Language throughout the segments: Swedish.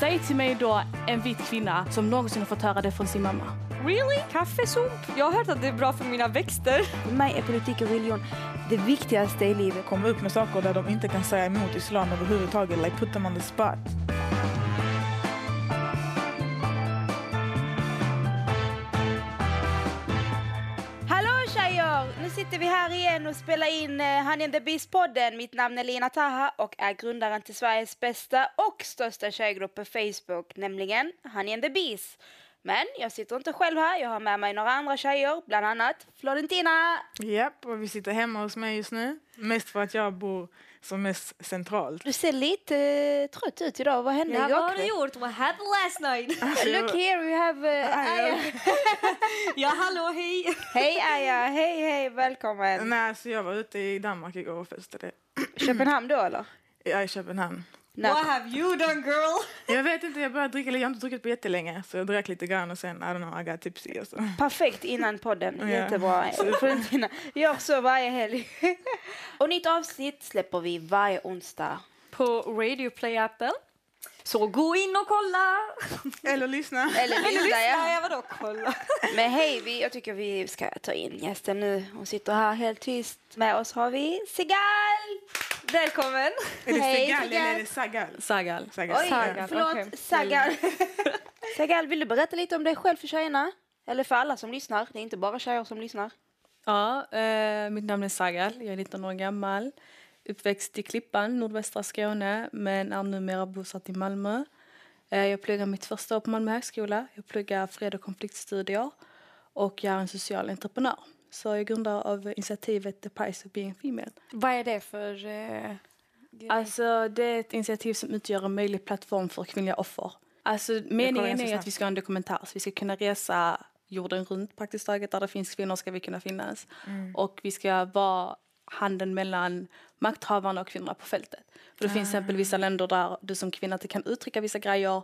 Säg till mig då en vit kvinna som någonsin har fått höra det från sin mamma. Really? Kaffesump? Jag har hört att det är bra för mina växter. För mig är politik och religion det viktigaste i livet. Komma upp med saker där de inte kan säga emot islam överhuvudtaget. Like put them on the spot. Sitter vi här igen och spelar in eh, Honey and the Beast-podden. Mitt namn är Lina Taha och är grundaren till Sveriges bästa och största tjejgrupp på Facebook, nämligen Honey and the Beast. Men jag sitter inte själv här, jag har med mig några andra tjejer, bland annat Florentina. Japp, och vi sitter hemma hos mig just nu. Mest för att jag bor som mest centralt. Du ser lite uh, trött ut idag, vad hände Ja, igår vad har du gjort? What happened last night? Look here, we have uh, Aya. ja, hallå, hej! Hej Aya, hej hej, välkommen. Nej, alltså jag var ute i Danmark igår och festade. Köpenhamn då eller? Är i Köpenhamn. Nej. What have you done girl? Jag vet inte, jag började dricka lite. Jag har inte druckit på jättelänge. Så jag drack lite grann och sen, I don't know, I got tipsy och så. Perfekt innan podden. Ja. Jättebra. Gör så varje helg. och nytt avsnitt släpper vi varje onsdag. På Radio Play-appen. Så gå in och kolla! Eller lyssna. Eller Eller lyssna lyssna, ja. ja vadå kolla? Men hej, vi, jag tycker vi ska ta in gästen nu. Hon sitter här helt tyst. Med oss har vi Sigal! Välkommen! Är det Hej, Segal eller är det Sagal? Sagal. Sagal. Oj, Sagal, förlåt. Sagal. Sagal, vill du berätta lite om dig själv för tjejerna? Eller för alla som lyssnar. Det är inte bara tjejer som lyssnar. Ja, eh, mitt namn är Sagal. Jag är 19 år gammal. Uppväxt i Klippan, nordvästra Skåne, men är numera bosatt i Malmö. Eh, jag pluggar mitt första år på Malmö högskola. Jag pluggar fred och konfliktstudier och jag är en social entreprenör. Så jag är grundare av initiativet The Price of Being Female. Vad är det för... Uh, Alltså det är ett initiativ som utgör en möjlig plattform för kvinnliga offer. Alltså meningen är att vi ska ha en dokumentär så vi ska kunna resa jorden runt praktiskt taget. Där det finns kvinnor ska vi kunna finnas. Och vi ska vara handen mellan makthavarna och kvinnorna på fältet. För det finns till exempel vissa länder där du som kvinna inte kan uttrycka vissa grejer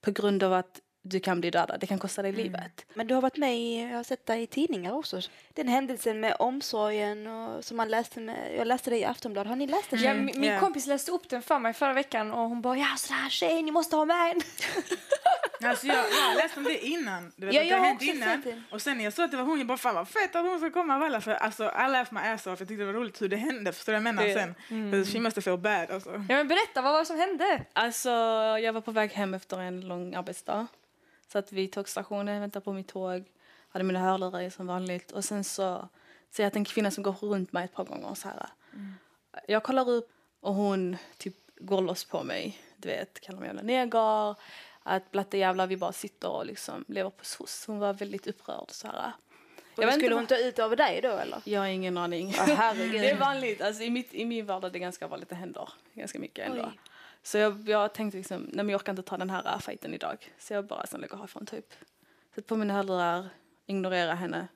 på grund av att du kan bli dödad. Det kan kosta dig livet. Men du har varit med i, jag har sett dig i tidningar också. Den händelsen med omsorgen och som man läste med, jag läste det i Aftonbladet. Har ni läst den? Ja, min min ja. kompis läste upp den för mig förra veckan och hon bara ja sådär tjej ni måste ha med en. Alltså jag, jag har läst om det innan. Du vet, Ja, att det jag har har hänt också innan. Och sen när jag såg att det var hon, jag bara fan vad fett att hon ska komma av alla. För alltså I laughed my ass off. Jag tyckte det var roligt hur det hände. Förstår du vad jag menar Det- sen? Mm. She must have felt bad alltså. Ja men berätta vad var det som hände? Alltså jag var på väg hem efter en lång arbetsdag. Satt vid tågstationen, väntade på mitt tåg. Hade mina hörlurar i som vanligt. Och sen så ser jag att en kvinna som går runt mig ett par gånger så här. Jag kollar upp och hon typ går loss på mig. Du vet, kallar mig jävla neger. Att blatte jävlar vi bara sitter och liksom lever på SOS. Hon var väldigt upprörd så här. Jag vet skulle hon ta ut över dig då eller? Jag har ingen aning. Herregud. det är vanligt. Alltså, i, mitt, I min vardag är det ganska vanligt. Det händer ganska mycket ändå. Oj. Så jag, jag tänkte liksom, nej men jag orkar inte ta den här fighten idag. Så jag bara sen lägger härifrån typ. Sätt på mina hörlurar, ignorera henne.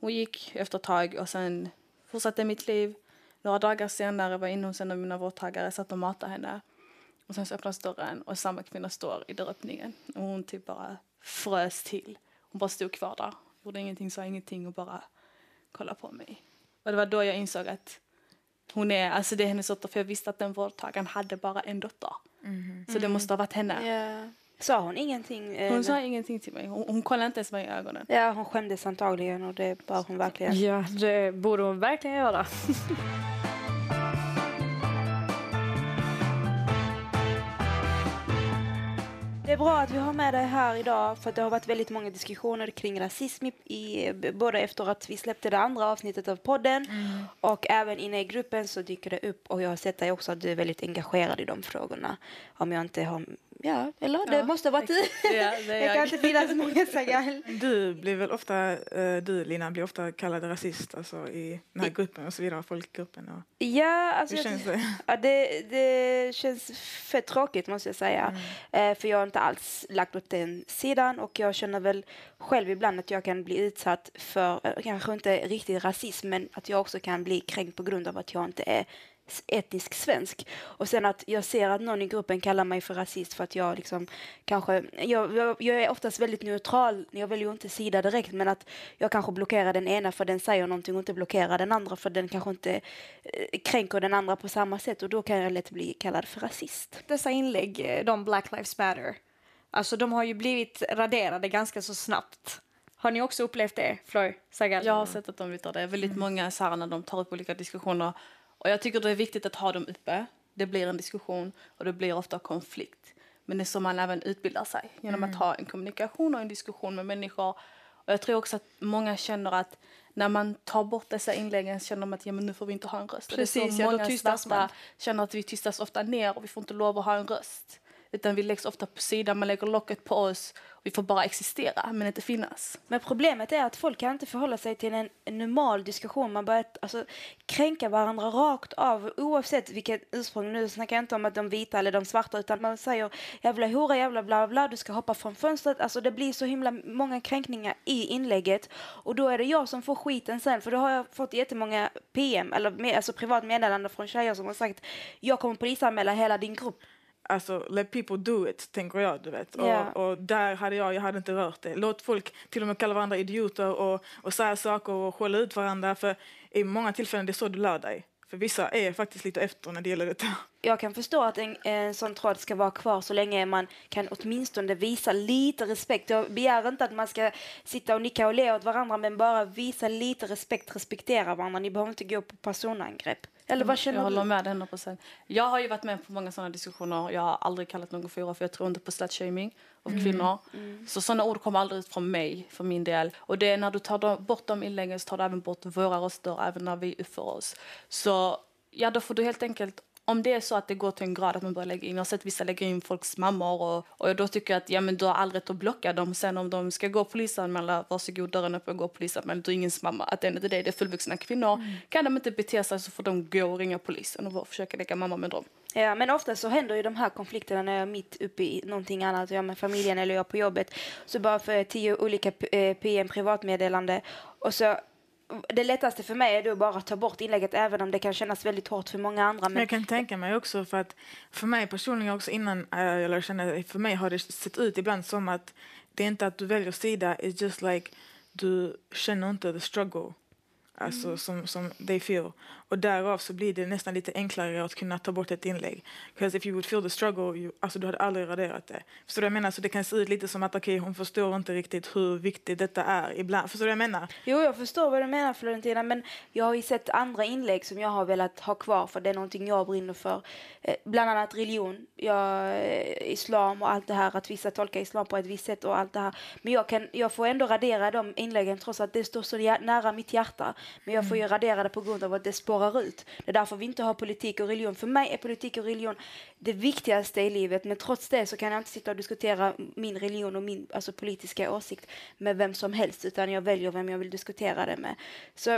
Hon gick efter ett tag och sen fortsatte mitt liv. Några dagar senare var jag inne hos en av mina vårdtagare, satt och matade henne. Och sen så öppnas dörren och samma kvinna står i dörröppningen. Och hon typ bara frös till. Hon bara stod kvar där, gjorde ingenting, sa ingenting och bara kollade på mig. Och det var då jag insåg att hon är, alltså det är hennes dotter för jag visste att den vårdtagaren hade bara en dotter. Så det måste ha varit henne. Ja. Sa hon ingenting? eh, Hon sa ingenting till mig. Hon, hon kollade inte ens mig i ögonen. Ja, hon skämdes antagligen och det bör hon verkligen. Ja det borde hon verkligen göra. är bra att vi har med dig här idag för det har varit väldigt många diskussioner kring rasism i, i, både efter att vi släppte det andra avsnittet av podden och även inne i gruppen så dyker det upp och jag har sett dig också att du är väldigt engagerad i de frågorna. Om jag inte har, ja, eller det Ja, måste ha varit du. Ja, det det kan jag. inte finnas många Sagal. Du blir väl ofta, eh, du Lina blir ofta kallad rasist alltså, i den här gruppen och så vidare, folkgruppen. Och, Ja, alltså känns det? Ja, det, det känns för tråkigt måste jag säga. Mm. Eh, för jag har inte alls lagt åt den sidan och jag känner väl själv ibland att jag kan bli utsatt för, eh, kanske inte riktigt rasism, men att jag också kan bli kränkt på grund av att jag inte är etnisk svensk. Och sen att jag ser att någon i gruppen kallar mig för rasist för att jag liksom kanske, jag, jag, jag är oftast väldigt neutral, jag väljer ju inte sida direkt, men att jag kanske blockerar den ena för den säger någonting och inte blockerar den andra för den kanske inte eh, kränker den andra på samma sätt och då kan jag lätt bli kallad för rasist. Dessa inlägg, eh, de Black Lives Matter, alltså de har ju blivit raderade ganska så snabbt. Har ni också upplevt det, Flor Sagal? Jag har sett att de yttrar det. Väldigt många så här när de tar upp olika diskussioner. Och jag tycker det är viktigt att ha dem uppe. Det blir en diskussion och det blir ofta konflikt. Men det är så man även utbildar sig. Genom att ha en kommunikation och en diskussion med människor. Och jag tror också att många känner att när man tar bort dessa inläggen känner de att ja, men nu får vi inte ha en röst. Och det är så Precis, ja, många svarta man. känner att vi tystas ofta ner och vi får inte lov att ha en röst. Utan vi läggs ofta på sidan, man lägger locket på oss. Vi får bara existera, men inte finnas. Men problemet är att folk kan inte förhålla sig till en, normal diskussion. Man börjar alltså, kränka varandra rakt av oavsett vilket ursprung. Nu snackar jag inte om att de vita eller de svarta utan man säger jävla hora, jävla bla bla, bla du ska hoppa från fönstret. Alltså det blir så himla många kränkningar i inlägget och då är det jag som får skiten sen för då har jag fått jättemånga PM eller med, alltså privat meddelande från tjejer som har sagt jag kommer polisanmäla hela din grupp. Alltså, let people do it, tänker jag, du vet. Ja. Och, och där hade jag, jag hade inte rört det. Låt folk till och med kalla varandra idioter och, och säga saker och skälla ut varandra. För i många tillfällen det är så du lär dig. För vissa är faktiskt lite efter när det gäller detta. jag kan förstå att en, en sån tråd ska vara kvar så länge man kan åtminstone visa lite respekt. Jag begär inte att man ska sitta och nicka och le åt varandra men bara visa lite respekt, respektera varandra. Ni behöver inte gå på personangrepp. Eller vad Jag känner håller du? med dig 100 procent. Jag har ju varit med på många sådana diskussioner. Jag har aldrig kallat någon för för jag tror inte på slutshaming av kvinnor. Så sådana ord kommer aldrig ut från mig för min del. Och det är när du tar de- bort de inläggen så tar du även bort våra röster även när vi uppför oss. Så ja, då får du helt enkelt om det är så att det går till en grad att man börjar lägga in, jag har sett vissa lägga in folks mammor och, och då tycker jag att ja, men du har all rätt att blocka dem. Sen om de ska gå och polisanmäla, varsågod dörren upp och gå och polisanmäla, du är ingens mamma. Att det är inte det, det är fullvuxna kvinnor. Kan de inte bete sig så får de gå och ringa polisen och försöka leka mamma med dem. Ja, men ofta så händer ju de här konflikterna när jag är mitt uppe i någonting annat, jag med familjen eller jag på jobbet. Så bara för tio olika eh, PM privatmeddelande och så det lättaste för mig är då bara att ta bort inlägget även om det kan kännas väldigt hårt för många andra. Men jag kan tänka mig också för att för mig personligen också innan äh, jag lärde känna för mig har det sett ut ibland som att det är inte att du väljer sida, it's just like du känner inte the struggle. Alltså som, som they feel. Och därav så blir det nästan lite enklare att kunna ta bort ett inlägg. Because if you would feel the struggle, you, alltså du hade aldrig raderat det. Förstår du vad jag menar? Så det kan se ut lite som att okej, hon förstår inte riktigt hur viktigt detta är ibland. Förstår du vad jag menar? Jo, jag förstår vad du menar Florentina, men jag har ju sett andra inlägg som jag har velat ha kvar för det är någonting jag brinner för. Eh, bland annat religion, jag, eh, islam och allt det här, att vissa tolkar islam på ett visst sätt och allt det här. Men jag, kan, jag får ändå radera de inläggen trots att det står så nära mitt hjärta. Men jag får ju radera det på grund av att det spårar ut. Det är därför vi inte har politik och religion. För mig är politik och religion det viktigaste i livet, men trots det så kan jag inte sitta och diskutera min religion och min alltså, politiska åsikt med vem som helst, utan jag väljer vem jag vill diskutera det med. Så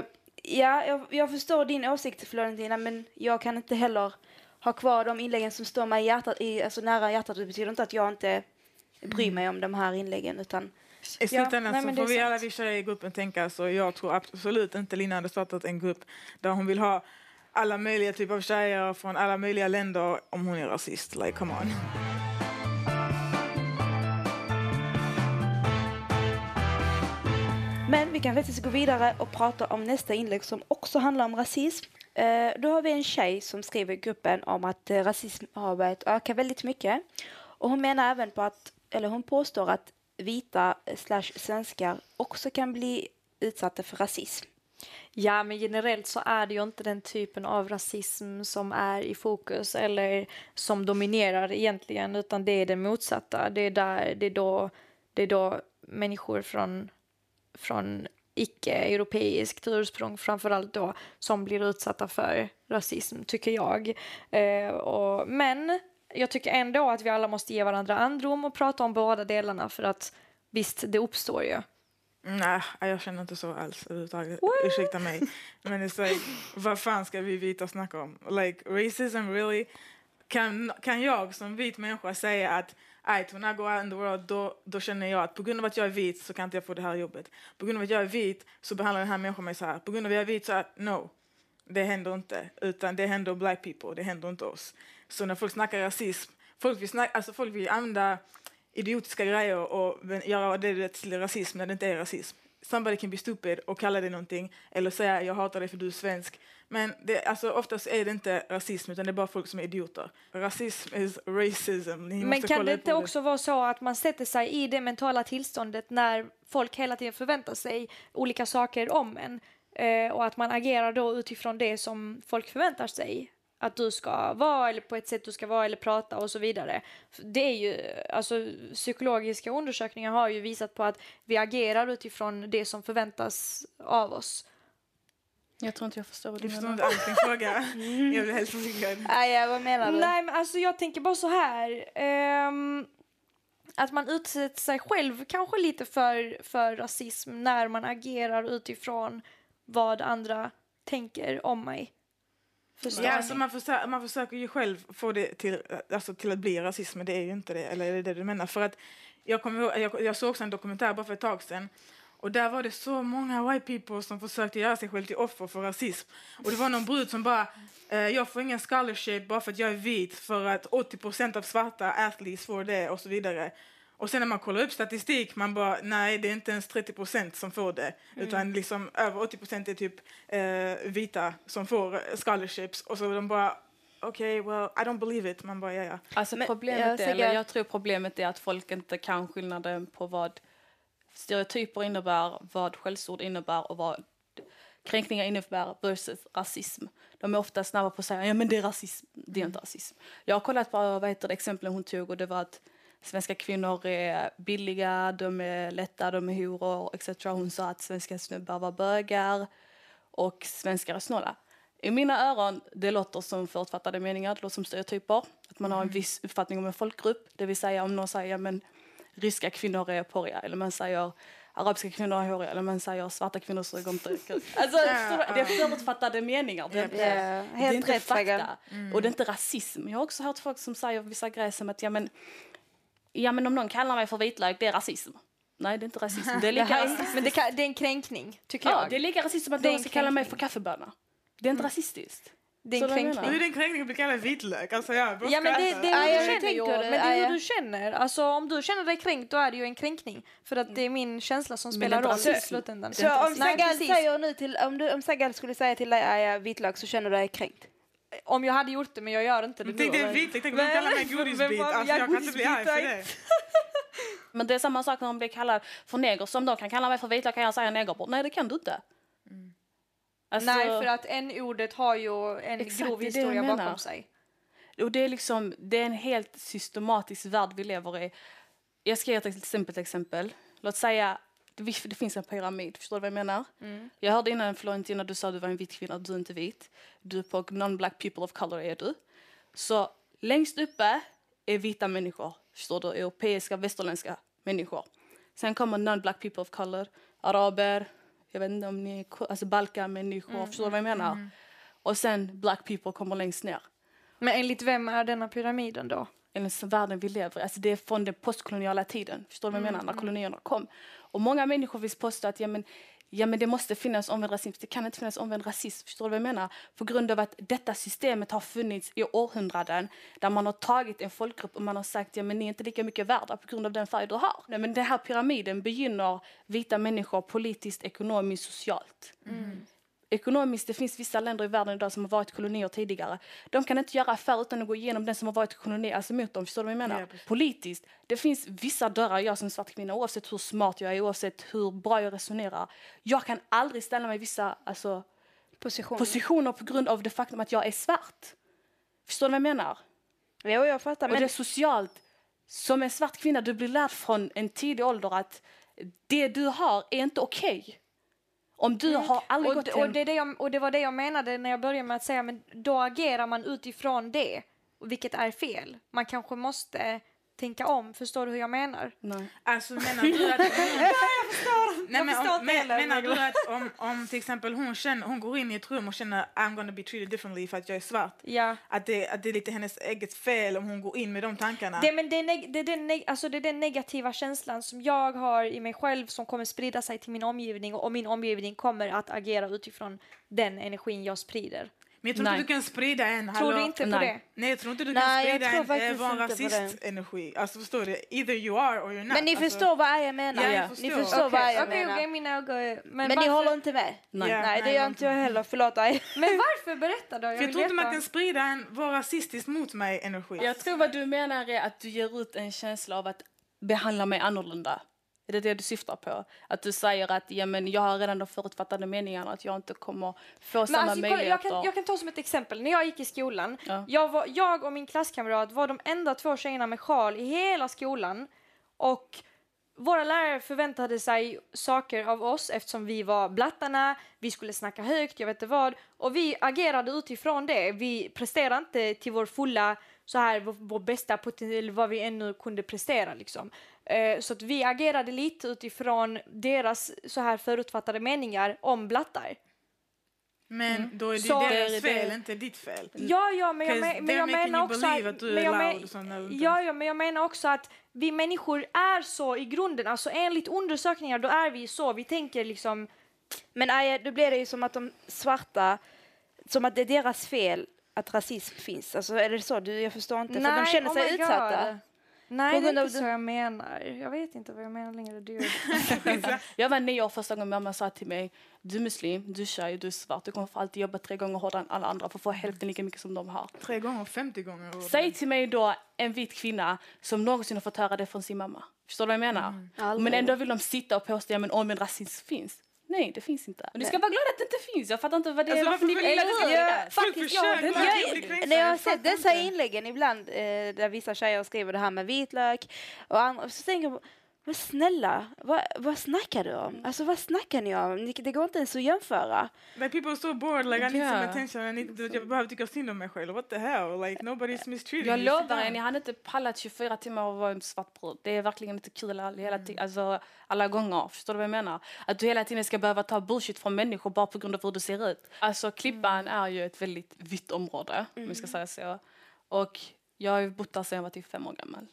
ja, jag, jag förstår din åsikt Florentina, men jag kan inte heller ha kvar de inläggen som står mig i hjärtat, i, alltså nära hjärtat. Det betyder inte att jag inte bryr mig om de här inläggen, utan i slutändan nej, så får vi sant. alla vi tjejer i gruppen tänka så. Jag tror absolut inte Lina hade startat en grupp där hon vill ha alla möjliga typer av tjejer från alla möjliga länder om hon är rasist. Like, come on. Men vi kan faktiskt gå vidare och prata om nästa inlägg som också handlar om rasism. Eh, då har vi en tjej som skriver i gruppen om att eh, rasism har börjat öka väldigt mycket. Och hon menar även på att, eller hon påstår att vita slash svenskar också kan bli utsatta för rasism. Ja, men generellt så är det ju inte den typen av rasism som är i fokus eller som dominerar egentligen, utan det är det motsatta. Det är, där, det är, då, det är då människor från, från icke-europeiskt ursprung framförallt då som blir utsatta för rasism, tycker jag. Eh, och, men jag tycker ändå att vi alla måste ge varandra andrum och prata om båda delarna för att visst, det uppstår ju. Nej, jag känner inte så alls överhuvudtaget. Ursäkta mig. Men it's like, vad fan ska vi vita snacka om? Like, racism really? Kan, kan jag som vit människa säga att Right, when I go out in the world, då, då känner jag att på grund av att jag är vit så kan inte jag få det här jobbet. På grund av att jag är vit så behandlar den här människan mig så här. På grund av att jag är vit så är no. det händer inte. Utan det händer black people, det händer inte oss. Så när folk snackar rasism, folk vill, snacka, alltså folk vill använda idiotiska grejer och göra det till rasism när det inte är rasism. Somebody can be stupid och kalla det någonting eller säga jag hatar dig för du är svensk. Men det, alltså, oftast är det inte rasism utan det är bara folk som är idioter. Rasism is racism. Ni Men kan det inte också vara så att man sätter sig i det mentala tillståndet när folk hela tiden förväntar sig olika saker om en eh, och att man agerar då utifrån det som folk förväntar sig? Att du ska vara eller på ett sätt du ska vara eller prata och så vidare. Det är ju, alltså psykologiska undersökningar har ju visat på att vi agerar utifrån det som förväntas av oss. Jag tror inte jag förstår vad du menar. Du förstår inte fråga. jag blir helt förvirrad. ja, vad menar du? Nej, men alltså jag tänker bara så här. Um, att man utsätter sig själv kanske lite för, för rasism när man agerar utifrån vad andra tänker om mig. Förstår Ja, alltså man, försöker, man försöker ju själv få det till, alltså till att bli rasism, men det är ju inte det. Eller är det det du menar? För att jag, kom jag, jag såg också en dokumentär bara för ett tag sedan och där var det så många white people som försökte göra sig själv till offer för rasism. Och det var någon brud som bara, eh, jag får ingen scholarship bara för att jag är vit för att 80% av svarta athletes får det och så vidare. Och sen när man kollar upp statistik, man bara, nej det är inte ens 30 procent som får det. Mm. Utan liksom över 80 procent är typ eh, vita som får scholarships. Och så de bara, okej, okay, well, I don't believe it. Man bara, ja ja. Alltså Men, problemet är, eller jag tror problemet är att folk inte kan skillnaden på vad stereotyper innebär, vad skällsord innebär och vad kränkningar innebär versus rasism. De är ofta snabba på att säga, ja men det är rasism, det är inte rasism. Jag har kollat på vad heter det, exemplen hon tog och det var att svenska kvinnor är billiga, de är lätta, de är horor etc. Hon sa att svenska snubbar var bögar och svenskar är snåla. I mina öron, det låter som förutfattade meningar, det låter som stereotyper. Att man har en mm. viss uppfattning om en folkgrupp. Det vill säga om någon säger men ryska kvinnor är porriga eller man säger arabiska kvinnor är håriga eller man säger svarta kvinnor suger inte kuk. Alltså, det är förutfattade meningar. Det, det, det, det är inte fakta. Mm. Och det är inte rasism. Jag har också hört folk som säger vissa grejer som att ja men ja men om någon kallar mig för vitlök, det är rasism. Nej, det är inte rasism. Det är lika rasistiskt. Men det, kan, det, är en kränkning, tycker ja, jag. det är lika rasistiskt som att någon ska kalla mig för kaffebönna. Det är inte mm. rasistiskt. Det är en kränkning. Hur är det en kränkning att bli kallad vitlök? Alltså, ja, ja, men det, det är hur du känner ju. Men det är hur du känner. Alltså, om du känner dig kränkt, då är det ju en kränkning. För att det är min känsla som spelar roll i slutändan. Så om Sagal, säger nu till, om, du, om Sagal skulle säga till dig att jag är vitlök så känner du dig kränkt? Om jag hade gjort det, men jag gör inte det. Tänk dig en vitlök, tänk om du kallar mig godisbit. Alltså, jag kan inte bli arg för det. Men det är samma sak när man blir kallad för neger. Som de kan kalla mig för vitlök kan jag säga negerbror. Nej, det kan du inte. Mm. Alltså, Nej, för att n-ordet har ju en exakt, grov historia bakom sig. Och det är liksom, det är en helt systematisk värld vi lever i. Jag ska ge ett simpelt exempel. Låt säga det, finns en pyramid, förstår du vad jag menar? Mm. Jag hörde innan Florentina, du sa att du var en vit kvinna, du är inte vit. Du är på non-black people of color är du. Så längst uppe är vita människor, förstår du? Europeiska, västerländska människor. Sen kommer non-black people of color, araber, jag vet inte om ni alltså balkanmänniskor, mm, förstår du vad jag menar? Mm. Och sen black people kommer längst ner. Men enligt vem är denna pyramiden då? Enligt världen vi lever i. Alltså det är från den postkoloniala tiden, förstår du vad jag menar? När mm. kolonierna kom. Och många människor vill påstå att ja, men, ja, men det måste finnas omvänd rasism. Det kan inte finnas omvänd rasism. Förstår du vad jag menar? På grund av att detta systemet har funnits i århundraden där man har tagit en folkgrupp och man har sagt ja, men ni är inte lika mycket värda på grund av den färg du har. Nej, men den här pyramiden begynner vita människor politiskt, ekonomiskt, socialt. Mm ekonomiskt, det finns vissa länder i världen idag som har varit kolonier tidigare. De kan inte göra affärer utan att gå igenom den som har varit koloni, alltså mot dem. Förstår du vad jag menar? Ja, Politiskt, det finns vissa dörrar jag som svart kvinna, oavsett hur smart jag är, oavsett hur bra jag resonerar. Jag kan aldrig ställa mig i vissa alltså, positioner. positioner på grund av det faktum att jag är svart. Förstår du vad jag menar? Jo, jag fattar. Men... Och det är socialt. Som en svart kvinna, du blir lärd från en tidig ålder att det du har är inte okej. Okay. Om du mm. har aldrig och, gått och, det, det jag, och det var det jag menade när jag började med att säga men då agerar man utifrån det, vilket är fel. Man kanske måste tänka om. Förstår du hur jag menar? Nej. Alltså menar du att... jag förstår. Nej, men, om, men, menar men- du att om, om till exempel hon, känner, hon går in i ett rum och känner I'm gonna be treated differently för att jag är svart. Ja. Att det, att det är lite hennes eget fel om hon går in med de tankarna. Det, men det, är neg- det, är den neg- alltså det är den negativa känslan som jag har i mig själv som kommer sprida sig till min omgivning och min omgivning kommer att agera utifrån den energin jag sprider. Men jag tror Nej. inte du kan sprida en... Tror du inte på Nej. det? Nej, jag tror inte du Nej, jag kan sprida tror en eh, vara inte på det. rasist-energi. Alltså förstår du? Either you are or you're not. Men ni alltså, förstår vad jag menar. Ja, jag Ni förstår. förstår vad jag Okej, menar. okej, mina ögon... Men, Men ni varför, håller inte med? Nej. Ja. Nej, det nej, gör inte jag heller. Förlåt Aya. men varför? Berätta då, jag För vill jag tror inte man veta. kan sprida en var rasistisk mot mig-energi. Jag tror vad du menar är att du ger ut en känsla av att behandla mig annorlunda. Är det det du syftar på? Att du säger att ja, men jag har redan de förutfattade meningarna att jag inte kommer få Men samma alltså, kolla, jag, möjligheter. kan, jag kan ta som ett exempel. När jag gick i skolan, Ja. jag, var, jag och min klasskamrat var de enda två tjejerna med sjal i hela skolan. Och våra lärare förväntade sig saker av oss eftersom vi var blattarna, vi skulle snacka högt, jag vet inte vad. Och vi agerade utifrån det. Vi presterade inte till vår fulla, så här, vår, vår bästa potential, vad vi ännu kunde prestera liksom. Eh, så att vi agerade lite utifrån deras så här förutfattade meningar om blattar. Men då är det Så- deras fel, det. inte ditt fel. Ja, ja, men jag, men, men jag menar också att men jag men-. Ja, ja, men jag menar också att vi människor är så i grunden, alltså enligt undersökningar då är vi så, vi tänker liksom Men Aya, då blir det ju som att de svarta, som att det är deras fel att rasism finns. Alltså är det så? Du, jag förstår inte. För de känner oh sig my God. Nej, På det är grund av inte så jag menar. Jag vet inte vad jag menar längre. Du. Jag var nio år första gången mamma sa till mig du är muslim, du är tjej, du är svart, du kommer få alltid jobba tre gånger hårdare än alla andra för att få hälften lika mycket som de har. Tre gånger, 50 gånger. och- Säg till mig då en vit kvinna som någonsin har fått höra det från sin mamma. Förstår du vad jag menar? Aldrig. Men ändå vill de sitta och påstå att ja, men rasism finns. Nej, det finns inte. Och ni ska vara glada att det inte finns. Jag fattar inte vad det är. Alltså, varför ni varför vill att det ska finnas. Faktiskt, är. När jag har sett dessa inte. inläggen ibland eh, där vissa tjejer skriver det här med vitlök och andra, så tänker jag men snälla, vad, vad snackar du om? Alltså vad snackar ni om? Ni- Det går inte ens att jämföra. Like people are so bored, like I need some attention, I need, jag behöver tycka synd om mig själv. What the hell? Like nobody's mistreating Jag lovar er, ni hade inte pallat 24 timmar och vara en svart brud. Det är verkligen inte kul all- hela Mm. tiden, alltså alla gånger. Förstår du vad jag menar? Att du hela tiden ska behöva ta bullshit från människor bara på grund av hur du ser ut. Alltså Klippan Mm. är ju ett väldigt vitt område, om vi ska säga så. Och jag har ju bott där sedan jag var typ fem år gammal.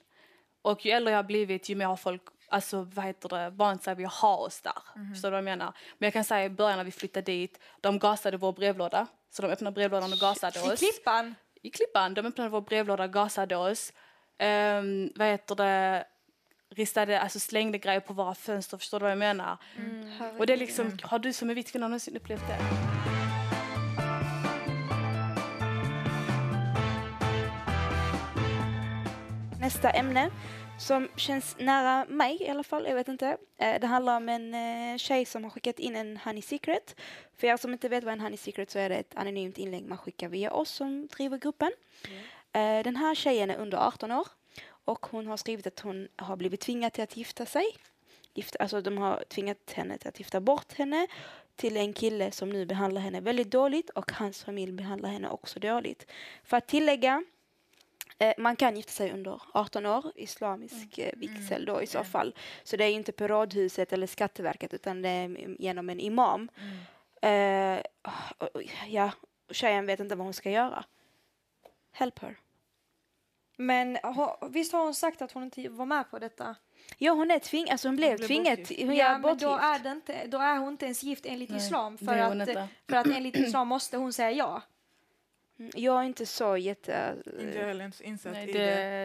Och ju äldre jag har blivit, ju mer har folk alltså, vad heter det, vant sig vid att ha oss där. Mhm. Förstår du vad jag menar? Men jag kan säga i början när vi flyttade dit, de gasade vår brevlåda. Så de öppnade brevlådan och gasade I oss Klippan? i Klippan. De öppnade vår brevlåda, gasade oss. Um, vad heter det? Ristade, alltså slängde grejer på våra fönster. Förstår du vad jag menar? Och det är liksom, har du som är vit kvinna någonsin upplevt det? Nästa ämne som känns nära mig i alla fall, jag vet inte. Eh, Det handlar om en eh, tjej som har skickat in en Honey Secret. För er som inte vet vad en Honey Secret så är det ett anonymt inlägg man skickar via oss som driver gruppen. Eh, Den här tjejen är under 18 år och hon har skrivit att hon har blivit tvingad till att gifta sig. Gifta, alltså de har tvingat henne till att gifta bort henne till en kille som nu behandlar henne väldigt dåligt och hans familj behandlar henne också dåligt. För att tillägga Eh, man kan gifta sig under 18 år, islamisk eh, vigsel då i så fall. Så det är inte på rådhuset eller Skatteverket utan det är genom en imam. Eh, och- och- ja, tjejen vet inte vad hon ska göra. Help her. Men ha, visst har hon sagt att hon inte var med på detta? Ja, hon är tvingad, alltså hon blev blev tvingad, hon ja, men då är, det inte, då är hon inte ens gift enligt Nej, islam. För att, för att enligt islam måste hon säga ja. Mm, Jag är inte så jätte... Inte jag heller insatt Nej, i det,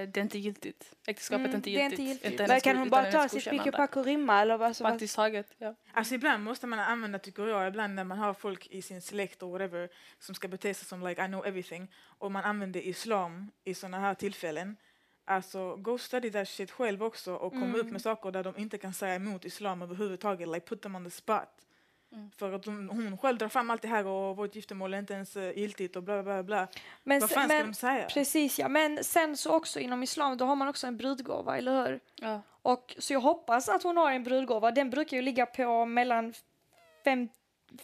det. är inte giltigt. Äktenskapet Mm, är inte det är giltigt. inte giltigt. hennes Men kan hon bara hennes ta sitt pick och rimma eller vad? Så vad- Praktiskt taget, ja. Alltså ibland måste man använda, tycker jag, ibland när man har folk i sin släkt och whatever som ska bete sig som like I know everything och man använder islam i sådana här tillfällen. Alltså go study that shit själv också och kom upp med saker där de inte kan säga emot islam överhuvudtaget. Like put them on the spot. För att de, hon själv drar fram allt det här och vårt giftermål är inte ens uh, giltigt och bla bla bla. Men, Vad fan ska men, de säga? Precis, ja. Men sen så också inom islam, då har man också en brudgåva, eller hur? ja. Och, så jag hoppas att hon har en brudgåva. Den brukar ju ligga på mellan fem,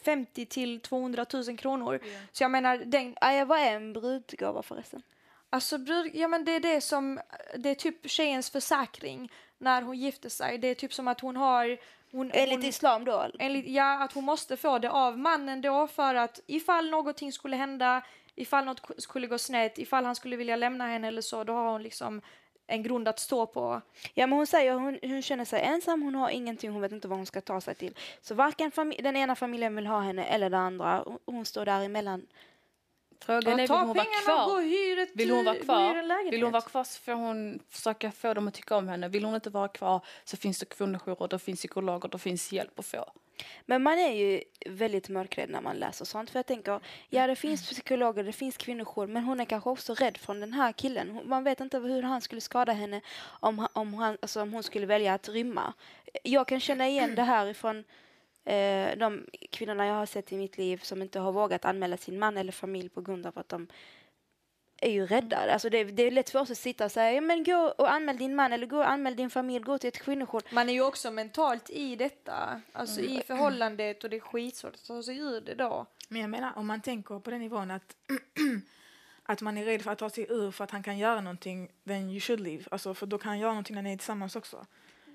50 till 200 000 kronor. Så jag menar, den, vad är en brudgåva förresten? Alltså brud, ja men det är det som, det är typ tjejens försäkring när hon gifter sig. Det är typ som att hon har... Hon, Enligt hon, islam då? enligt, ja, att hon måste få det av mannen då för att ifall någonting skulle hända, ifall något ku- skulle gå snett, ifall han skulle vilja lämna henne eller så, då har hon liksom en grund att stå på. Ja, men hon säger hon, hon känner sig ensam, hon har ingenting, hon vet inte vad hon ska ta sig till. Så varken den ena familjen vill ha henne eller den andra. Hon- Hon står däremellan. Frågan är, vill hon vara pengarna och gå kvar? Vill hon vara kvar? Vill hon vara kvar så får hon försöka få dem att tycka om henne. Vill hon inte vara kvar så finns det kvinnojourer, det finns psykologer, det finns hjälp att få. Men man är ju väldigt mörkrädd när man läser sånt. För jag tänker, ja det finns psykologer, det finns kvinnojour, men hon är kanske också rädd från den här killen. Hon- Man vet inte hur han skulle skada henne om, om, han, alltså om hon skulle välja att rymma. Jag kan känna igen det här ifrån eh, de kvinnorna jag har sett i mitt liv som inte har vågat anmäla sin man eller familj på grund av att de är ju rädda. Alltså det, det är lätt för oss att sitta och säga, ja, men gå och anmäl din man eller gå och anmäl din familj, gå till ett kvinnojour. Man är ju också mentalt i detta, alltså Mm. i förhållandet och det är skitsvårt att ta sig ur det då. Men jag menar, om man tänker på den nivån att, att man är rädd för att ta sig ur för att han kan göra någonting, then you should leave. Alltså, för då kan han göra någonting när ni är tillsammans också.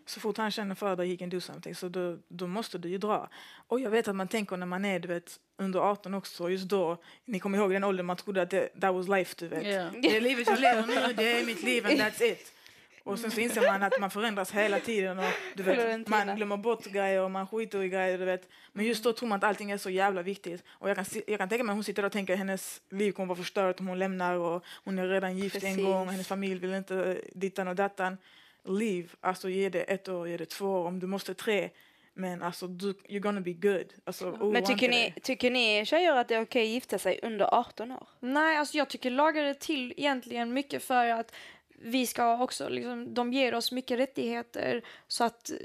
Så fort han känner för dig, he can do something, så då, då måste du ju dra. Och jag vet att man tänker när man är du vet, under 18 också, just då, ni kommer ihåg den åldern man trodde att det, that was life, du vet. Ja. Det är livet jag lever nu, det är mitt liv and that's it. Och sen så inser man att man förändras hela tiden och du vet, man glömmer bort grejer och man skiter i grejer. Du vet. Men just då tror man att allting är så jävla viktigt. Och jag kan, jag kan tänka mig att hon sitter och tänker att hennes liv kommer vara förstört om hon lämnar och hon är redan gift Precis. en gång och hennes familj vill inte dittan och dattan. Leave, alltså ge det ett år, ge det två år, om du måste tre. Men alltså, du, you're gonna be good. Alltså, oroa Men tycker ni, tycker ni tjejer att det är okej att gifta sig under 18 år? Nej, alltså jag tycker lagar är till egentligen mycket för att vi ska också, liksom, de ger oss mycket rättigheter så att eh,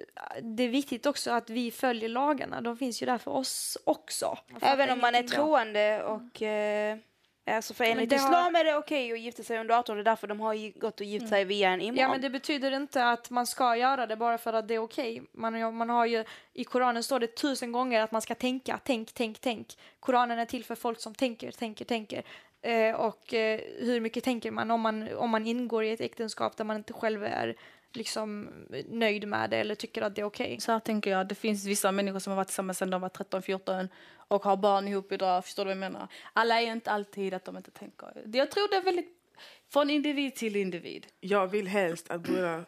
det är viktigt också att vi följer lagarna. De finns ju där för oss också. Även om man är troende och... Eh, alltså för enligt det har- islam är det okej att gifta sig under 18 det är därför de har gått och gift sig via en imam. Ja, men det betyder inte att man ska göra det bara för att det är okej. Man, man har ju, I Koranen står det tusen gånger att man ska tänka, tänk, tänk, tänk. Koranen är till för folk som tänker, tänker, tänker. Eh, och eh, hur mycket tänker man om, man om man ingår i ett äktenskap där man inte själv är liksom nöjd med det eller tycker att det är okej? Så här tänker jag, det finns vissa människor som har varit tillsammans sedan de var 13-14 och har barn ihop idag, förstår du vad jag menar? Alla är inte alltid att de inte tänker. Jag tror det är väldigt från individ till individ. Jag vill helst att eh,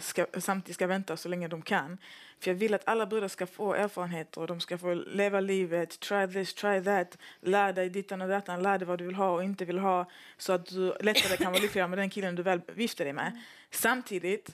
ska, samtidigt ska vänta så länge de kan. För jag vill att alla brudar ska få erfarenheter och de ska få leva livet, try this, try that, lär dig dittan och dattan, lär dig vad du vill ha och inte vill ha så att du lättare kan vara lyckligare med den killen du väl gifter dig med. Samtidigt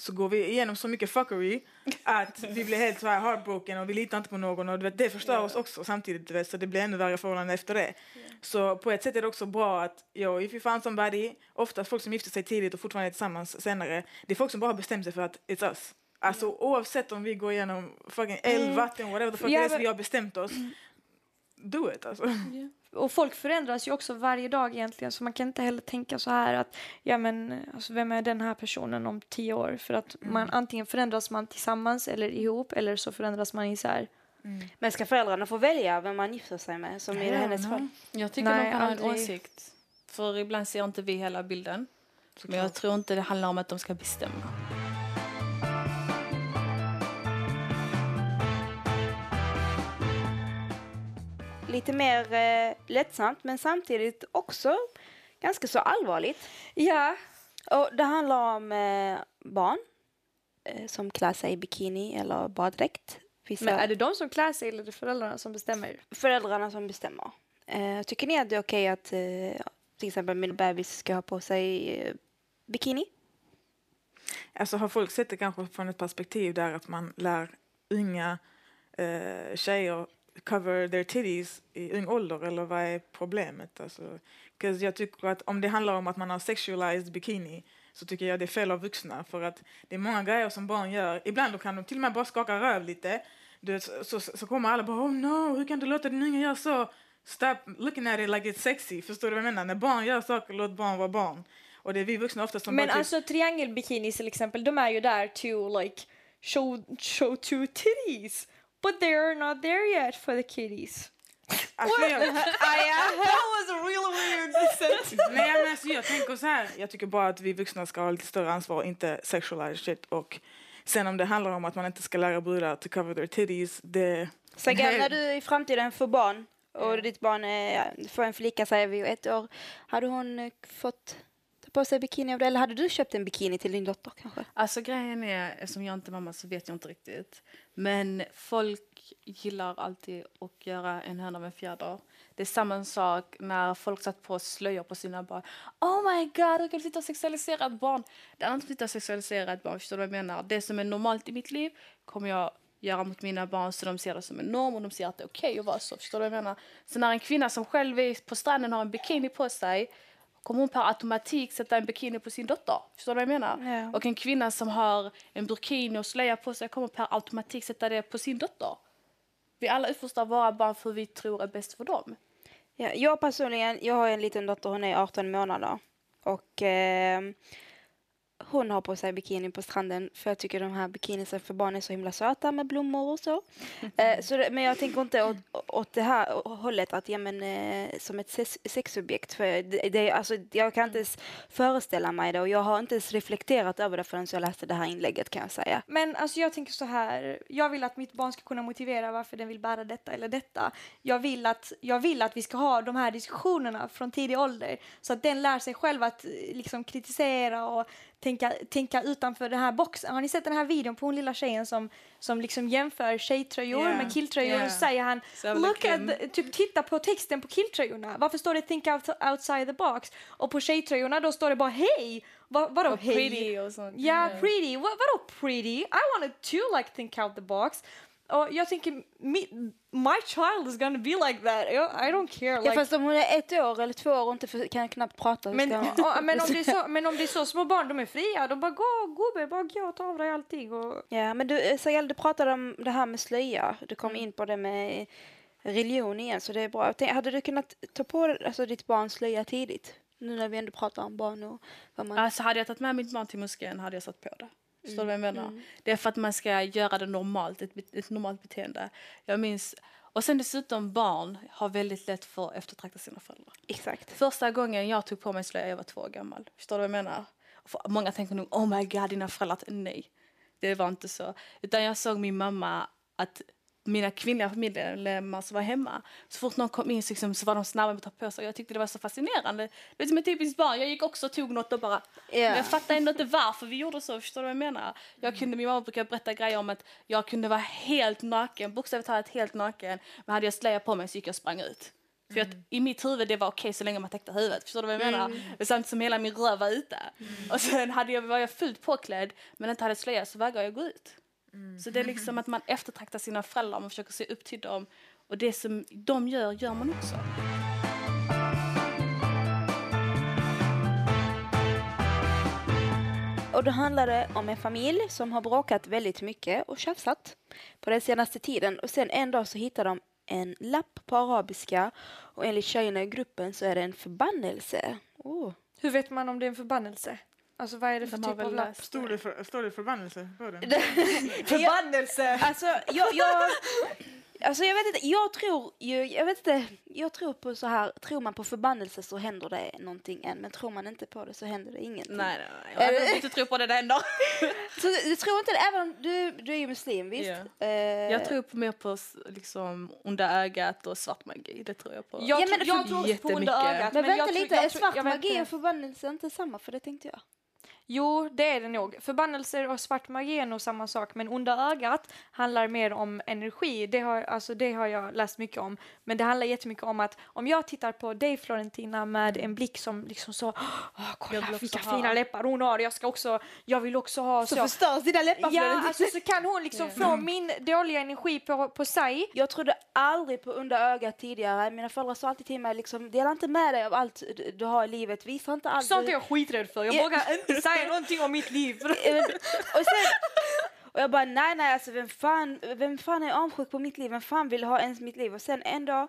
så går vi igenom så mycket fuckery att vi blir helt så här heartbroken och vi litar inte på någon och vet, det förstör oss också samtidigt vet, så det blir ännu värre förhållanden efter det. Så på ett sätt är det också bra att, yo, if you found somebody, oftast folk som gifter sig tidigt och fortfarande är tillsammans senare, det är folk som bara bestämt sig för att it's us. Alltså oavsett om vi går igenom fucking eld, vatten, whatever the fuck Ja, it is, vi har bestämt oss. Do it alltså. Och folk förändras ju också varje dag egentligen så man kan inte heller tänka så här att ja men alltså, vem är den här personen om tio år? För att man antingen förändras man tillsammans eller ihop eller så förändras man isär. Men ska föräldrarna få välja vem man gifter sig med, som i Ja, hennes fall? Jag tycker Nej, de kan ha en aldrig. åsikt. För ibland ser inte vi hela bilden. Men jag tror inte det handlar om att de ska bestämma. Lite mer eh, lättsamt, men samtidigt också ganska så allvarligt. Ja, Och det handlar om eh, barn eh, som klär sig i bikini eller baddräkt. Vissa men är det de som klär sig eller är det föräldrarna som bestämmer? föräldrarna som bestämmer. Eh, tycker ni att det är okej att eh, till exempel min bebis ska ha på sig eh, bikini? Alltså har folk sett det kanske från ett perspektiv där att man lär unga eh, tjejer cover their titties i ung ålder eller vad är problemet? Alltså, jag tycker att om det handlar om att man har sexualized bikini så tycker jag det är fel av vuxna för att det är många grejer som barn gör. Ibland kan de till och med bara skaka röv lite. Du så, så, så kommer alla bara oh no, hur kan du låta din unge göra så? Stop looking at it like it's sexy. Förstår du vad jag menar? När barn gör saker, låt barn vara barn. Och det är vi vuxna ofta som Men bara typ, alltså triangelbikinis till exempel, de är ju där to like show, show two titties. But they're not there yet for the kitties. Alltså, jag, Ah, ja. was really weird. nej, men alltså, jag tänker så här. Jag tycker bara att vi vuxna ska ha lite större ansvar och inte sexualize shit. Och sen om det handlar om att man inte ska lära brudar to cover their titties, det... Sagan, när du i framtiden får barn och ditt barn är, får en flicka säger vi ett år, hade hon eh, fått på sig bikini av det eller hade du köpt en bikini till din dotter kanske? Alltså grejen är, eftersom jag inte är mamma så vet jag inte riktigt. Men folk gillar alltid att göra en höna med fjäder. Det är samma sak när folk satt på slöjor på sina barn. Oh my god, hur kan du sitta och sexualisera ett barn? Det är inte att sitta och sexualisera ett barn, förstår du vad jag menar? Det som är normalt i mitt liv kommer jag göra mot mina barn så de ser det som en norm och de ser att det är okej okay att vara så. Förstår du vad jag menar? Så när en kvinna som själv är på stranden har en bikini på sig kommer hon per automatik sätta en bikini på sin dotter. Förstår du vad jag menar? Ja. Och en kvinna som har en burkini och slöja på sig kommer per automatik sätta det på sin dotter. Vi alla uppfostrar våra barn för vi tror är bäst för dem. Ja, jag personligen, jag har en liten dotter, hon är 18 månader. Och eh, hon har på sig bikini på stranden för jag tycker de här bikinisen för barn är så himla söta med blommor och så. eh, så men jag tänker inte åt, åt det här hållet att ja, men, eh, som ett sex, sexobjekt. För det, det, alltså, jag kan inte ens föreställa mig det och jag har inte ens reflekterat över det förrän jag läste det här inlägget kan jag säga. Men alltså jag tänker så här, jag vill att mitt barn ska kunna motivera varför den vill bära detta eller detta. Jag vill att, jag vill att vi ska ha de här diskussionerna från tidig ålder så att den lär sig själv att eh, liksom kritisera och tänka, tänka utanför den här boxen. Har ni sett den här videon på hon lilla tjejen som, som liksom jämför tjejtröjor Yeah, med killtröjor yeah. och säger han look at the, typ titta på texten på killtröjorna. Varför står det think out, outside the box? Och på tjejtröjorna då står det bara hej. Va, vadå hej? pretty och sånt. Ja, Yeah. pretty. Vad, vadå pretty? I wanted to like think out the box. Och jag tänker, me, my child is gonna be like that. I, don't care. Ja, Like, fast om hon är ett år eller två år och inte för, kan knappt prata. men, och, men, om det är så, men om det är så små barn, de är fria. De bara gå gubbe, bara gå och ta av dig allting. Och, Ja, men du, eh, Sayal, du pratade om det här med slöja. Du kom Mm. in på det med religion igen, så det är bra. Tänkte, Hade du kunnat ta på alltså, ditt barns slöja tidigt? Nu när vi ändå pratar om barn och vad man... Alltså hade jag tagit med mitt barn till moskén hade jag satt på det. Förstår du vad jag menar? mm. Det är för att man ska göra det normalt, ett, ett normalt beteende. Jag minns, och sen dessutom barn har väldigt lätt för att eftertrakta sina föräldrar. Exakt. Första gången jag tog på mig slöja jag var två år gammal. Förstår du vad jag menar? För, många tänker nog, oh my god, dina föräldrar. Nej, det var inte så. Utan jag såg min mamma att mina kvinnliga familjemedlemmar som var hemma, så fort någon kom in så, liksom, så var de snabba med att ta på sig. Jag tyckte det var så fascinerande. Det är som ett typiskt barn. Jag gick också och tog något och bara... Ja. Men jag fattar ändå inte varför vi gjorde så. Förstår du vad jag menar? Jag kunde, min mamma brukar berätta grejer om att jag kunde vara helt naken, bokstavligt talat helt naken. Men hade jag slöja på mig så gick jag och sprang ut. För att i mitt huvud det var okej så länge man täckte huvudet. Förstår du vad jag menar? Men Samtidigt som hela min röv var ute. Och sen hade jag, var jag fullt påklädd men inte hade slöja så vägrade jag gå ut. Så det är liksom att man eftertraktar sina föräldrar, man försöker se upp till dem. Och det som de gör, gör man också. Och då handlar det om en familj som har bråkat väldigt mycket och tjafsat på den senaste tiden. Och sen en dag så hittar de en lapp på arabiska och enligt tjejerna i gruppen så är det en förbannelse. Oh. hur vet man om det är en förbannelse? Alltså vad är det för De typ av lapp? Står det, för, står det förbannelse på den? Förbannelse! Alltså, jag, jag, alltså jag vet inte, jag tror ju, jag vet inte, jag tror på så här, tror man på förbannelse så händer det någonting än, men tror man inte på det så händer det ingenting. Nej, nej, nej. Jag vill inte tro på det, det händer. Så du, du tror inte det, även om du, du är ju muslim, visst? Ja. Eh, Jag tror på mer på liksom onda ögat och svart magi. Det tror jag på. Jag, Ja, tror- men jag tror på onda ögat. Men, vänta jag tror- lite, jag är svart magi och förbannelse inte samma? För det tänkte jag. Jo, det är det nog. Förbannelser och svart magi är nog samma sak, men onda ögat handlar mer om energi. Det har, alltså, det har jag läst mycket om. Men det handlar jättemycket om att om jag tittar på dig Florentina med en blick som liksom så, Åh, kolla vilka ha." fina läppar hon har, jag ska också, jag vill också ha Så så. förstörs dina läppar Ja, Florentina. alltså så kan hon liksom få min dåliga energi på, på sig. Jag trodde aldrig på onda ögat tidigare. Mina föräldrar sa alltid till mig liksom, dela inte med dig av allt du- har i livet. Visa inte allt. Sånt är jag skiträdd för. Jag Ja. vågar inte säga någonting om mitt liv. Eh, och, sen, och jag bara, nej, nej, alltså vem fan, vem fan är avundsjuk på mitt liv? Vem fan vill ha ens mitt liv? Och sen en dag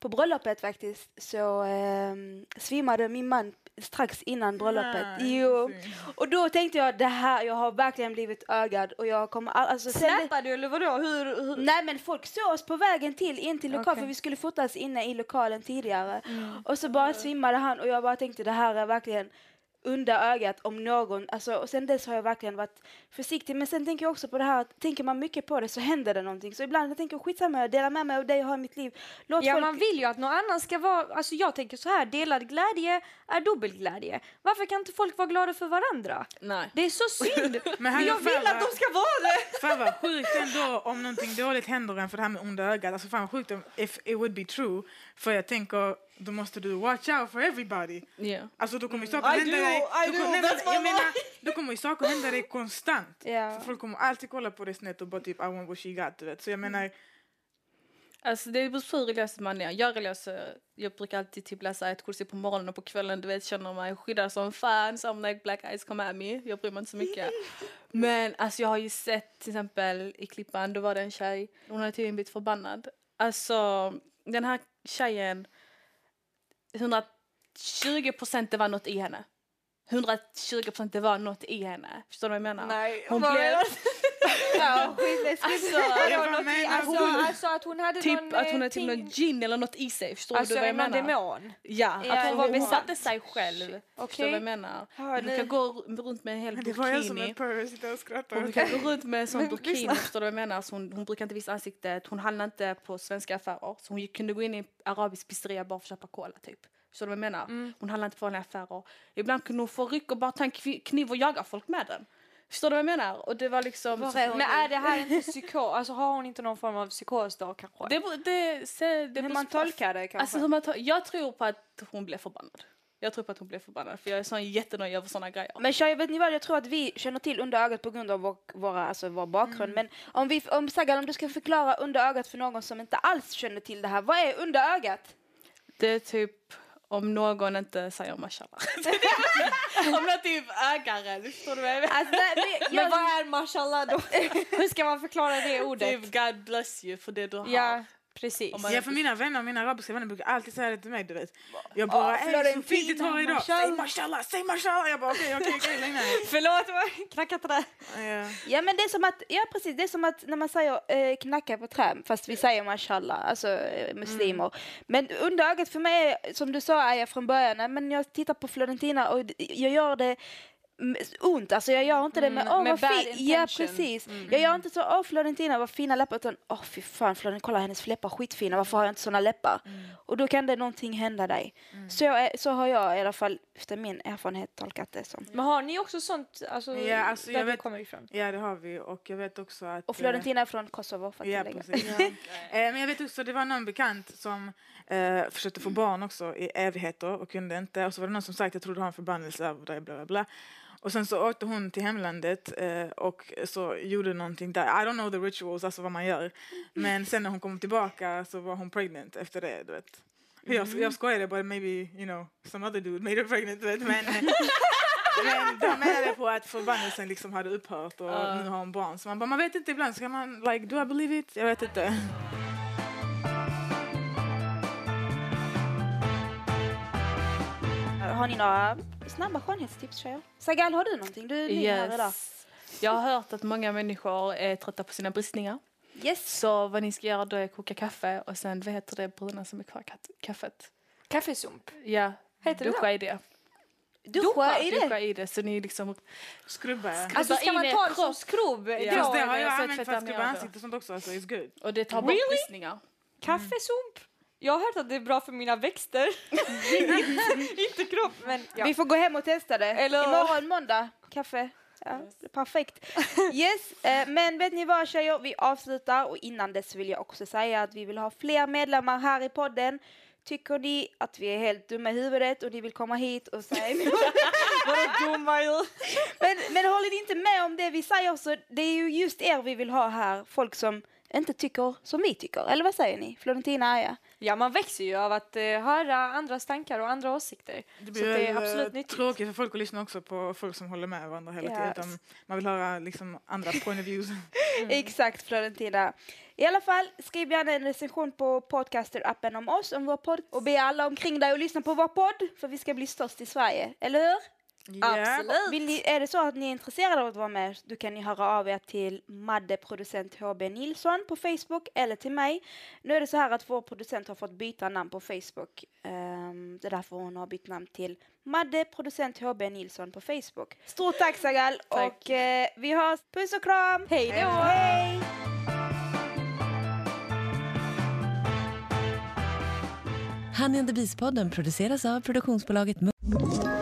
på bröllopet faktiskt så eh, svimmade min man strax innan bröllopet. Nej, Jo. Och då tänkte jag det här, jag har verkligen blivit ögad och jag kommer all, alltså, Snappade du eller vadå? Hur, hur? Nej men folk såg oss på vägen till in till lokalen Okej. för vi skulle fotas inne i lokalen tidigare. Och så bara svimmade han och jag bara tänkte det här är verkligen under ögat om någon, alltså, och sen dess har jag verkligen varit försiktig. Men sen tänker jag också på det här att tänker man mycket på det så händer det någonting. Så ibland jag tänker jag skitsamma, jag delar med mig av det jag har i mitt liv. Låt Ja, folk... man vill ju att någon annan ska vara... Alltså jag tänker så här, delad glädje är dubbel glädje. Varför kan inte folk vara glada för varandra? Nej. Det är så synd! Men Men jag vill fan att de ska vara det! Fan vad sjukt ändå om någonting dåligt händer en för det här med onda ögat. Alltså fan vad sjukt om if it would be true. För jag tänker, då måste du watch out for everybody. Yeah. Alltså då kommer ju saker hända dig. I då do, my jag menar, då kommer ju saker hända dig konstant. Ja. För folk kommer alltid kolla på dig snett och bara typ I want what she got, du vet. Så jag menar, Alltså det beror på hur religiös man är. Jag är religiös, så jag brukar alltid typ läsa ett kursi på morgonen och på kvällen. Du vet, känner mig skyddad som fan. Som när Black Eyes come at me. Jag bryr mig inte så mycket. Men alltså jag har ju sett till exempel i Klippan, då var det en tjej. Hon hade tydligen blivit förbannad. Alltså den här tjejen, 120 procent det var något i henne. 120 procent det var något i henne. Förstår du vad jag menar? Nej, hon blev... Ja, skitläskigt. Alltså, i- alltså, hon- alltså att hon hade typ någon... att hon eh, hade typ någon gin eller något i sig. Förstår Alltså du vad jag menar? demon. Ja, Ja, att hon, var hon besatt. satte sig själv. Förstår du vad jag menar? Ja, Hon kan gå runt med en hel men det var jag som burkini. purr, sitter och skrattar. Hon kan gå runt med en sån burkini, förstår du vad jag menar? Så hon, hon brukar inte visa ansiktet, hon handlar inte på svenska affärer. Så hon kunde gå in i en arabisk pizzeria bara för att köpa cola typ. Förstår du vad jag menar? Mm. Hon handlar inte på vanliga affärer. Ibland kunde hon få ryck och bara ta en kniv och jaga folk med den. Förstår du vad jag menar? Och det var liksom... Var är hon? Men är det här inte psykos? Alltså har hon inte någon form av psykos då kanske? det, det, se- det Hur man tolkar det kanske. Alltså, hur man jag tror på att hon blev förbannad. Jag tror på att hon blev förbannad för jag är sån jättenöjd över såna grejer. Men tjejer, vet ni vad? Jag tror att vi känner till under ögat på grund av vår, våra, alltså vår bakgrund. Men om, vi, om Sagan, om du ska förklara under ögat för någon som inte alls känner till det här. Vad är under ögat? Det är typ om någon inte säger mashallah. om det typ ägaren, förstår du vad jag menar? Alltså, Men vad är mashallah då? Hur ska man förklara det ordet? Typ God bless you för det du har. Ja, precis. Ja, för mina vänner, mina arabiska vänner brukar alltid säga det till mig, du vet. Jag bara, Åh, ey, så Florentina, fint ditt hår idag. Säg mashallah." säg mashallah. Jag bara, okej, okej, okej, lugna dig. Förlåt, jag knackat det. Ja. ja men det är som att, ja precis, det är som att när man säger eh, knacka på trä, fast vi säger mashallah, alltså eh, muslimer. Men under ögat för mig, som du sa är jag från början, men jag tittar på Florentina och jag gör det mm, ont, alltså jag gör inte det med Mm, åh med vad fint, ja precis. Jag gör inte så åh Florentina vad fina läppar utan åh fy fan Florentina, kolla hennes läppar skitfina, varför har jag inte såna läppar? Och då kan det någonting hända dig. Så, jag, så har jag i alla fall efter min erfarenhet tolkat det som. Men har ni också sånt, alltså, Ja, alltså, där jag vet- kommer ifrån? ja, det har vi. Och jag vet också att... Och Florentina är från Kosovo för att Ja, precis. eh, men jag vet också, det var någon bekant som eh, försökte få barn också i evigheter och kunde inte. Och så var det någon som sagt, jag tror du har en förbannelse över dig, bla bla bla. Och sen så åkte hon till hemlandet eh, och så gjorde någonting där. I don't know the rituals, alltså vad man gör. Men sen när hon kom tillbaka så var hon pregnant efter det, du vet. Jag, jag skojade bara, maybe, you know, some other dude made her pregnant, du vet. Men, men de menade på att förbannelsen liksom hade upphört och Ja. nu har hon barn. Så man bara, man vet inte ibland, ska man, like, do I believe it? Jag vet inte. Har ni några snabba skönhetstips tjejer? Sagal, har du någonting? Du är ny här idag. Yes. Jag har hört att många människor är trötta på sina bristningar. Yes. Så vad ni ska göra då är att koka kaffe och sen vad heter det bruna som är kvar kaffet? Kaffesump. Ja, Heter det duscha i det. Duscha i det. Duscha i det så ni liksom Skrubba. Alltså ska in man ta det som skrubb? Ja. Fast det i har jag så använt för att skrubba det. ansiktet och sånt också, alltså it's good. och det tar bort Really? bristningar. Kaffesump? Jag har hört att det är bra för mina växter. inte kropp, men ja. Vi får gå hem och testa det. Eller- Imorgon måndag, kaffe. Ja, är perfekt. Yes, eh, men vet ni vad tjejer, vi avslutar och innan dess vill jag också säga att vi vill ha fler medlemmar här i podden. Tycker ni att vi är helt dumma i huvudet och ni vill komma hit och säga emot? Vadå dumma ju? men, men håller ni inte med om det vi säger så det är ju just er vi vill ha här, folk som inte tycker som vi tycker. Eller vad säger ni? Florentina Aja? Ja, man växer ju av att eh, höra andras tankar och andra åsikter. Det Så blir det är väl, absolut eh, nyttigt. tråkigt för folk att lyssna också på folk som håller med varandra hela tiden. Yes. Utan man vill höra liksom andra point of views. Exakt Florentina. I alla fall, skriv gärna en recension på podcaster-appen om oss, om vår podd och be alla omkring dig att lyssna på vår podd för vi ska bli störst i Sverige, eller hur? Absolut. Vill ni, är det så att ni är intresserade av att vara med, då kan ni höra av er till Madde producent HB Nilsson på Facebook eller till mig. Nu är det så här att vår producent har fått byta namn på Facebook. Um, det är därför hon har bytt namn till Madde producent HB Nilsson på Facebook. Stort tack Sagal Tack. och eh, vi hörs. Puss och kram! Hej då! Hej! Honey and the Beast-podden produceras av produktionsbolaget Ett